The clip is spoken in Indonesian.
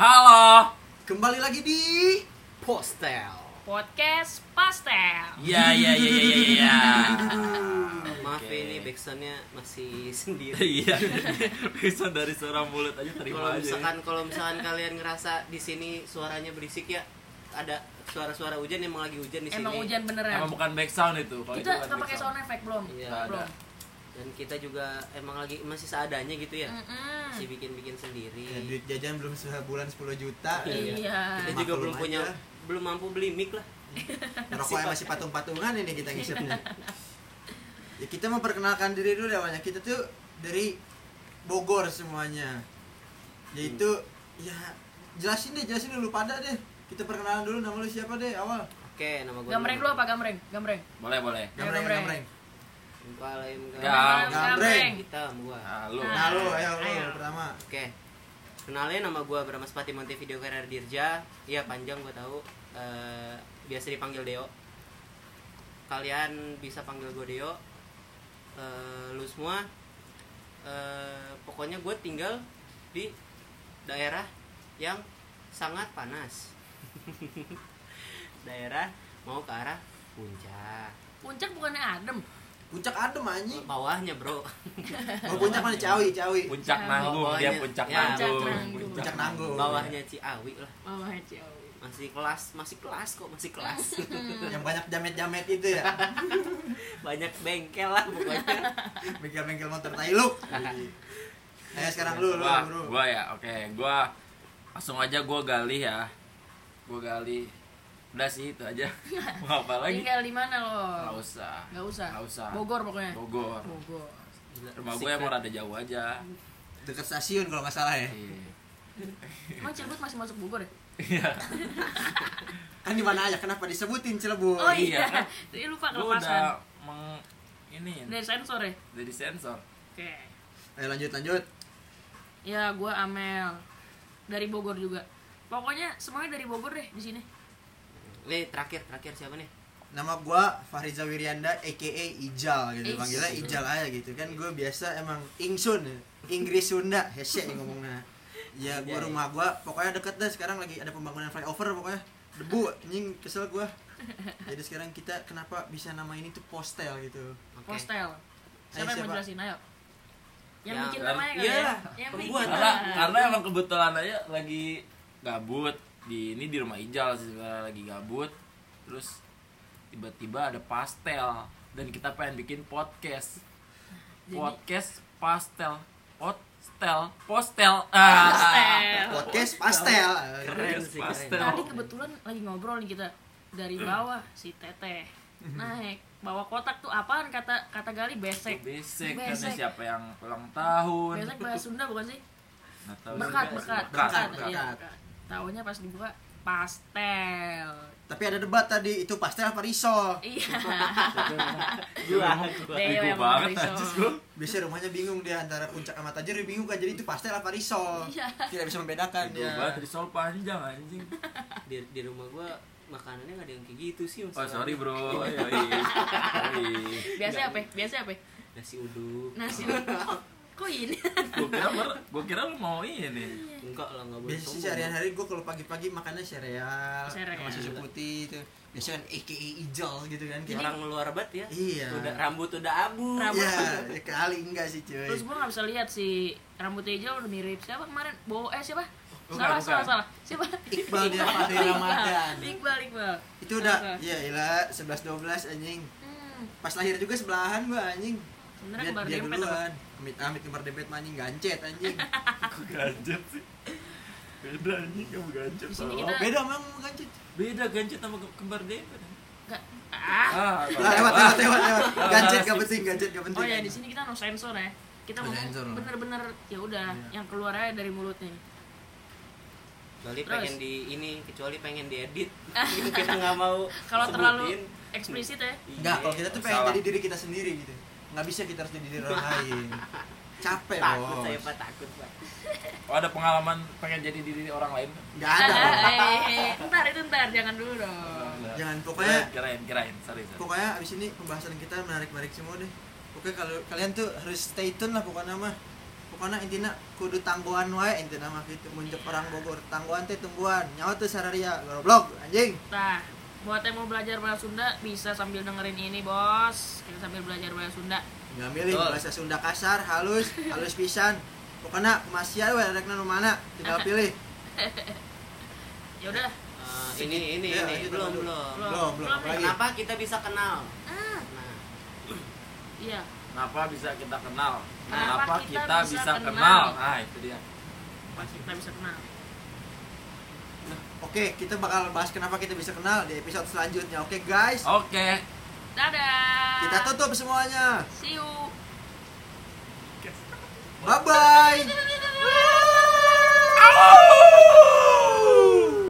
Halo. Kembali lagi di Postel. Podcast Pastel. Ya ya ya ya ya ya. Maaf Oke. ini backsoundnya masih sendiri. Iya. Bisa dari suara mulut aja terima Kalau aja. misalkan kalau misalkan kalian ngerasa di sini suaranya berisik ya, ada suara-suara hujan emang lagi hujan di sini. Emang hujan beneran. Emang bukan back sound itu. Kalau Kita nggak pakai sound effect belum? Iya. Ada. Belum. Dan kita juga emang lagi masih seadanya gitu ya. Mm-mm. Masih bikin-bikin sendiri. ya, duit jajan belum sebulan 10 juta. Iya. Kita juga Maklum belum punya aja. belum mampu beli mic lah. Rokoknya masih patung-patungan ini kita ngisepnya. ya kita memperkenalkan diri dulu ya awalnya. Kita tuh dari Bogor semuanya. Yaitu ya jelasin deh, jelasin dulu pada deh. Kita perkenalan dulu nama lu siapa deh awal. Oke, nama gue. Gambreng dulu apa gambreng? Gambreng. Boleh boleh. Gambreng, Gambreng. gambreng. Gambreng. Kita gua. Halo. Nah lu, ayo lu Ayo. pertama. Oke. Kenalin nama gua Brahma Spati Monte Video Karir Dirja. Iya panjang gua tahu. Eh, biasa dipanggil Deo. Kalian bisa panggil gua Deo. Eh, lu semua eh, pokoknya gue tinggal di daerah yang sangat panas. daerah mau ke arah puncak. Puncak bukannya adem. Puncak adem anjing. Bawahnya, Bro. Oh, puncak mana Cawi, Cawi. Puncak Nah, nanggung dia bawahnya- puncak ya, nanggung. puncak nanggung. Puncak nanggung. Bawahnya Ciawi lah. Bawah jauh. Masih kelas, masih kelas kok, masih kelas. Yang banyak jamet-jamet itu ya. banyak bengkel lah pokoknya Bengkel-bengkel motor Tailuk. Ayo sekarang lu, lu, Gua, bro. gua ya, oke, gua langsung aja gua gali ya. Gua gali. Udah sih itu aja. Mau apa lagi? Tinggal di mana lo? Nggak usah. Nggak usah. Nggak usah. Bogor pokoknya. Bogor. Bogor. Rumah gue emang rada jauh aja. Dekat stasiun kalau nggak salah ya. Iya. Emang Cirebut masih masuk Bogor ya? Iya. Kan di mana aja? Kenapa disebutin Cirebon? Oh iya, iya. kan? Jadi lupa Gue kelepasan. udah meng ini Dari sensor ya? dari sensor. Oke. Ayo lanjut lanjut. Ya, gua Amel. Dari Bogor juga. Pokoknya semuanya dari Bogor deh di sini. Nih terakhir terakhir siapa nih Nama gua Fahriza Wirianda aka Ijal gitu. Panggilnya Ijal aja gitu kan. Gue biasa emang Ingsun, Inggris Sunda, hese yang ngomongnya. Ya gua Iya, rumah gua pokoknya deket deh sekarang lagi ada pembangunan flyover pokoknya. Debu anjing kesel gua. Jadi sekarang kita kenapa bisa nama ini tuh postel gitu. Oke. Postel. Siapa Ayo, yang mau jelasin? Ayo. Yang Yang- bikin namanya Iya ya? Yang bikin. Karena karena emang kebetulan aja lagi gabut di ini di rumah Ijal sih sebenarnya lagi gabut. Terus tiba-tiba ada pastel dan kita pengen bikin podcast. Jadi- Podcast pastel. Postel, postel. Ah. Postel. Podcast pastel. Keren sih, keren. Pastel. Tadi kebetulan lagi ngobrol nih kita dari bawah si Teteh naik bawa kotak tuh apaan kata kata Gali besek. Besek Besek. siapa yang ulang tahun? Besek bahasa Sunda bukan sih? Tahu Berkat, juga berkat, sih. Berkat, Iya, berkat. berkat. Taunya pas dibuka pastel. Tapi ada debat tadi itu pastel apa risol? Iya. Bego yang banget. Biasanya rumahnya bingung dia antara puncak sama tajir dia bingung kan jadi itu pastel apa risol. Iya. Tidak bisa membedakan dia. banget risol panjang anjing. di, di rumah gua makanannya nggak ada yang kayak gitu sih Oh sorry bro. Biasa apa? Biasa apa? nasi uduk Nasi. Kok ini? Gua kira gua kira lu mau ini. enggak lah nggak boleh Biasa sih sombong. sehari-hari gue kalau pagi-pagi makannya sereal, Sereal. sama susu putih itu. Biasanya kan aka ijal gitu kan. Kayak orang luar banget ya Iya. udah rambut udah abu Rambut. Iya, kali enggak sih cuy. Terus gua nggak bisa lihat si rambut hijau udah mirip siapa kemarin? Bo eh siapa? Bukan, salah, bukan. salah, salah. Siapa? Iqbal dia Fahri Ramadan. Iqbal, Iqbal. Itu udah iya ilah 11 12 anjing. Hmm. Pas lahir juga sebelahan gua anjing. Sebenarnya kembar dia dempet apa? duluan. Amit amit kembar dempet mah anjing gancet anjing. Kok gadget sih? Beda anjing kamu. Di sini tolong. kita- Beda emang gancet. Beda gadget sama ke- kembar dempet. Enggak. Ah. Ah, Lah lewat lewat lewat lewat. Gancet gak penting, gancet gak penting. Oh ya di sini kita no sensor ya. Kita sensor. bener-bener ya udah yang keluar aja dari mulutnya. kecuali Terus? pengen di ini kecuali pengen diedit kita nggak mau Kalau terlalu eksplisit ya. Enggak, kalau kita tuh pengen Salah. jadi diri kita sendiri gitu. Nggak bisa kita harus jadi diri orang lain. Capek, takut bos. saya pak takut pak Oh, ada pengalaman pengen jadi diri orang lain? Nggak ada. Bos. eh, ntar itu ntar jangan dulu dong. Jangan pokoknya kirain kirain sorry sorry. pokoknya abis ini pembahasan kita menarik-menarik semua deh. Pokoknya kalau kalian tuh harus stay tune lah pokoknya mah. pokoknya intinya kudu tangguhan wae intinya mah gitu muncul orang Bogor tangguhan teh tungguan nyawa tuh sararia goblok anjing Nah, buat yang mau belajar bahasa Sunda bisa sambil dengerin ini, Bos. Kita sambil belajar bahasa Sunda. nggak milih bahasa Sunda kasar halus halus pisan pokoknya masih wae rek nu mana tinggal pilih Ya udah. Eh, ini ini Ya, ini belum belum Belum. belum belum Belum, lagi kenapa kita bisa kenal Ah, nah iya. Kenapa bisa kita kenal? Kenapa Kenapa kita kita, bisa bisa kenal? kenal? Nah, itu dia. Pas kita bisa kenal. Oke kita bakal bahas kenapa kita bisa kenal di episode selanjutnya oke guys Oke. Dadah. kita tutup semuanya See you. bye bye!